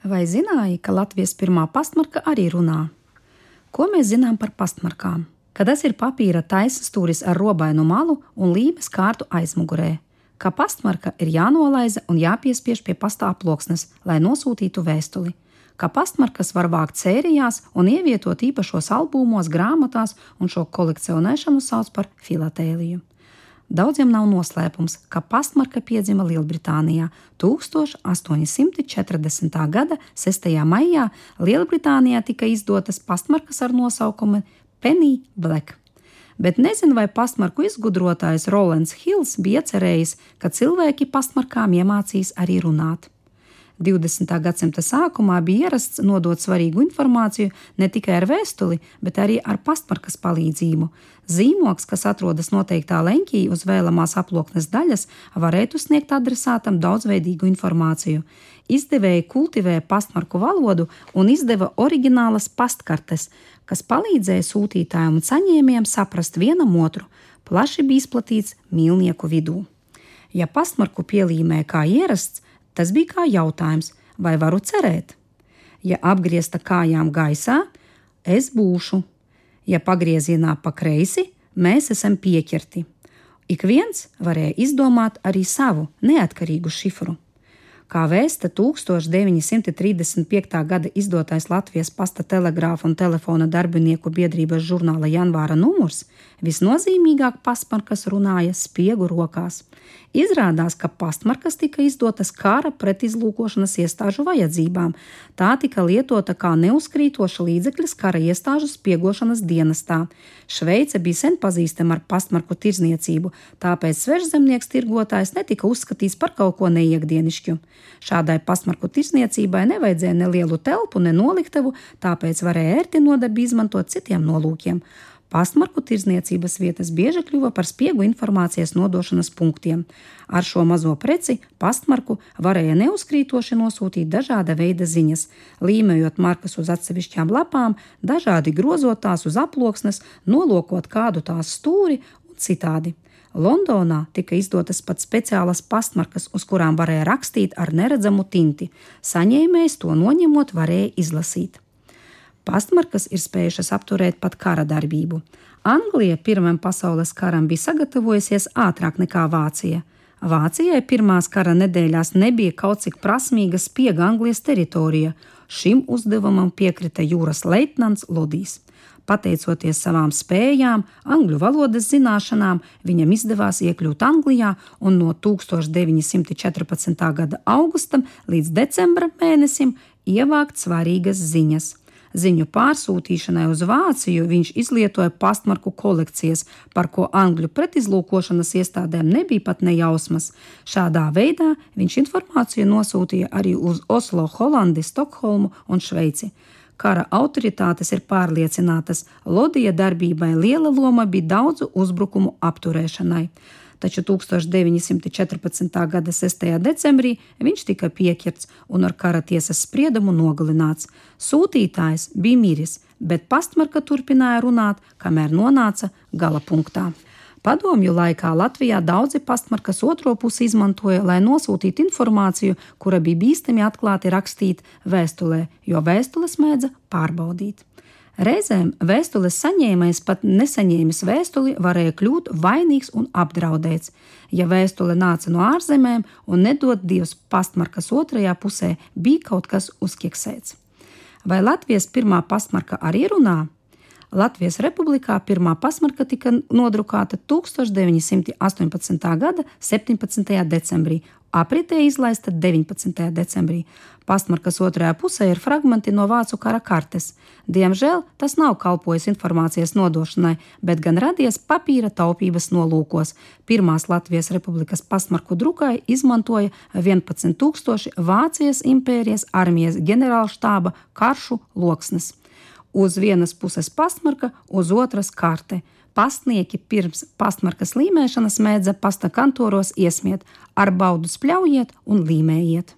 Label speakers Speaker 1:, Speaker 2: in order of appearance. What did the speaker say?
Speaker 1: Vai zināji, ka Latvijas pirmā pastmarka arī runā? Ko mēs zinām par pastmarkām? Ka tas ir papīra taisa stūris ar robainu malu un līmes kārtu aizmugurē, ka pastmarka ir jānolaiza un jāpiespiež pie pasta aploksnes, lai nosūtītu vēstuli, ka pastmarkas var vākt sērijās un ievietot īpašos albumos, grāmatās, un šo kolekcionēšanu sauc par filatēliju. Daudziem nav noslēpums, ka pastmarka piedzima Lielbritānijā 1840. gada 6. maijā. Lielbritānijā tika izdotas pastmarkas ar nosaukumu Penny Black. Bet nezinu, vai pastmarku izgudrotājs Rolands Hills bija cerējis, ka cilvēki pastmarkām iemācīs arī runāt. 20. gadsimta sākumā bija ierasts nodot svarīgu informāciju ne tikai ar vēstuli, bet arī ar pastmarkas palīdzību. Zīmoks, kas atrodas noteiktā leņķī uz vēlamās aploknes daļas, varētu sniegt adresātam daudzveidīgu informāciju. Izdevēji kultivē pastmarku valodu un izdeva oriģinālas pastkartes, kas palīdzēja sūtītājiem un saņēmējiem saprast vienam otru. Plaši bija izplatīts mīlnieku vidū. Ja pastmarku pielīmē kā ierasts, Tas bija kā jautājums, vai varu cerēt? Ja apgriezta kājām gaisā, es būšu, ja pagriezienā pa kreisi, mēs esam pieķerti. Ik viens varēja izdomāt arī savu neatkarīgu šifru. Kā vēsta 1935. gada izdotais Latvijas pasta telegrāfa un telefona darbinieku biedrības žurnāla janvāra numurs, visnozīmīgāk pastmarkas runāja spiegu rokās. Izrādās, ka pastmarkas tika izdotas kara pretizlūkošanas iestāžu vajadzībām. Tā tika lietota kā neuzkrītoša līdzeklis kara iestāžu spiegošanas dienestā. Šveice bija sen pazīstama ar pastmarku tirzniecību, tāpēc svežzemnieks tirgotājs netika uzskatīts par kaut ko neiekdienišķu. Šādai pastmarku tirsniecībai nevajadzēja ne lielu telpu, ne noliktavu, tāpēc varēja ērti nodebi izmantot citiem nolūkiem. Pastmarku tirzniecības vietas bieži kļuva par spiegu informācijas nodošanas punktiem. Ar šo mazo preci pastmarku varēja neuzkrītoši nosūtīt dažāda veida ziņas, līmējot markas uz atsevišķām lapām, dažādi grozot tās uz aploksnes, nolokot kādu tās stūri citādi. Londonā tika izdotas pat speciālas pastmarkas, uz kurām varēja rakstīt ar neredzamu tinti. Saņēmējs to noņemot, varēja izlasīt. Pastmarkas ir spējušas apturēt pat kara darbību. Anglija Pirmajam pasaules karam bija sagatavojusies ātrāk nekā Vācija. Vācijai pirmās kara nedēļās nebija kaut cik prasmīga spiega Anglijas teritorija. Šim uzdevumam piekrita jūras leitnants Lodijs. Pateicoties savām spējām, angļu valodas zināšanām, viņam izdevās iekļūt Anglijā un no 1914. gada augustam līdz decembra mēnesim ievākt svarīgas ziņas. Ziņu pārsūtīšanai uz Vāciju viņš izlietoja pastmarku kolekcijas, par ko angļu pretizlūkošanas iestādēm nebija pat nejausmas. Šādā veidā viņš informāciju nosūtīja arī uz Oslo, Holandi, Stokholmu un Šveici. Kara autoritātes ir pārliecinātas, Lodija darbībai liela loma bija daudzu uzbrukumu apturēšanai. Taču 1914. gada 6. decembrī viņš tika pieķerts un ar kara tiesas spriedumu nogalināts. Sūtītājs bija miris, bet pastmarka turpināja runāt, kamēr nonāca gala punktā. Padomju laikā Latvijā daudzi pastmarkas otro pusi izmantoja, lai nosūtītu informāciju, kura bija bīstami atklāti rakstīt vēstulē, jo vēstules mēdza pārbaudīt. Reizēm vēstules saņēmējs pat nesaņēmis vēstuli varēja kļūt vainīgs un apdraudēts. Ja vēstule nāca no ārzemēm un nedod Dievs pastmarkas otrajā pusē, bija kaut kas uzķeksēts. Vai Latvijas pirmā pastmarka arī runā? Latvijas Republikā pirmā pasmarka tika nodrukāta 1918. gada 17. decembrī, apritē izlaista 19. decembrī. Pastmarkas otrajā pusē ir fragmenti no vācu kara kartes. Diemžēl tas nav kalpojis informācijas nodošanai, bet gan radies papīra taupības nolūkos. Pirmās Latvijas Republikas pastmarku drukai izmantoja 11,000 Vācijas impērijas armijas ģenerālštāba karšu loksnes uz vienas puses pastmarka, uz otras karte. Pastnieki pirms pastmarkas līmēšanas mēdza pasta kantoros iesmiet ar baudu spļaujiet un līmējiet.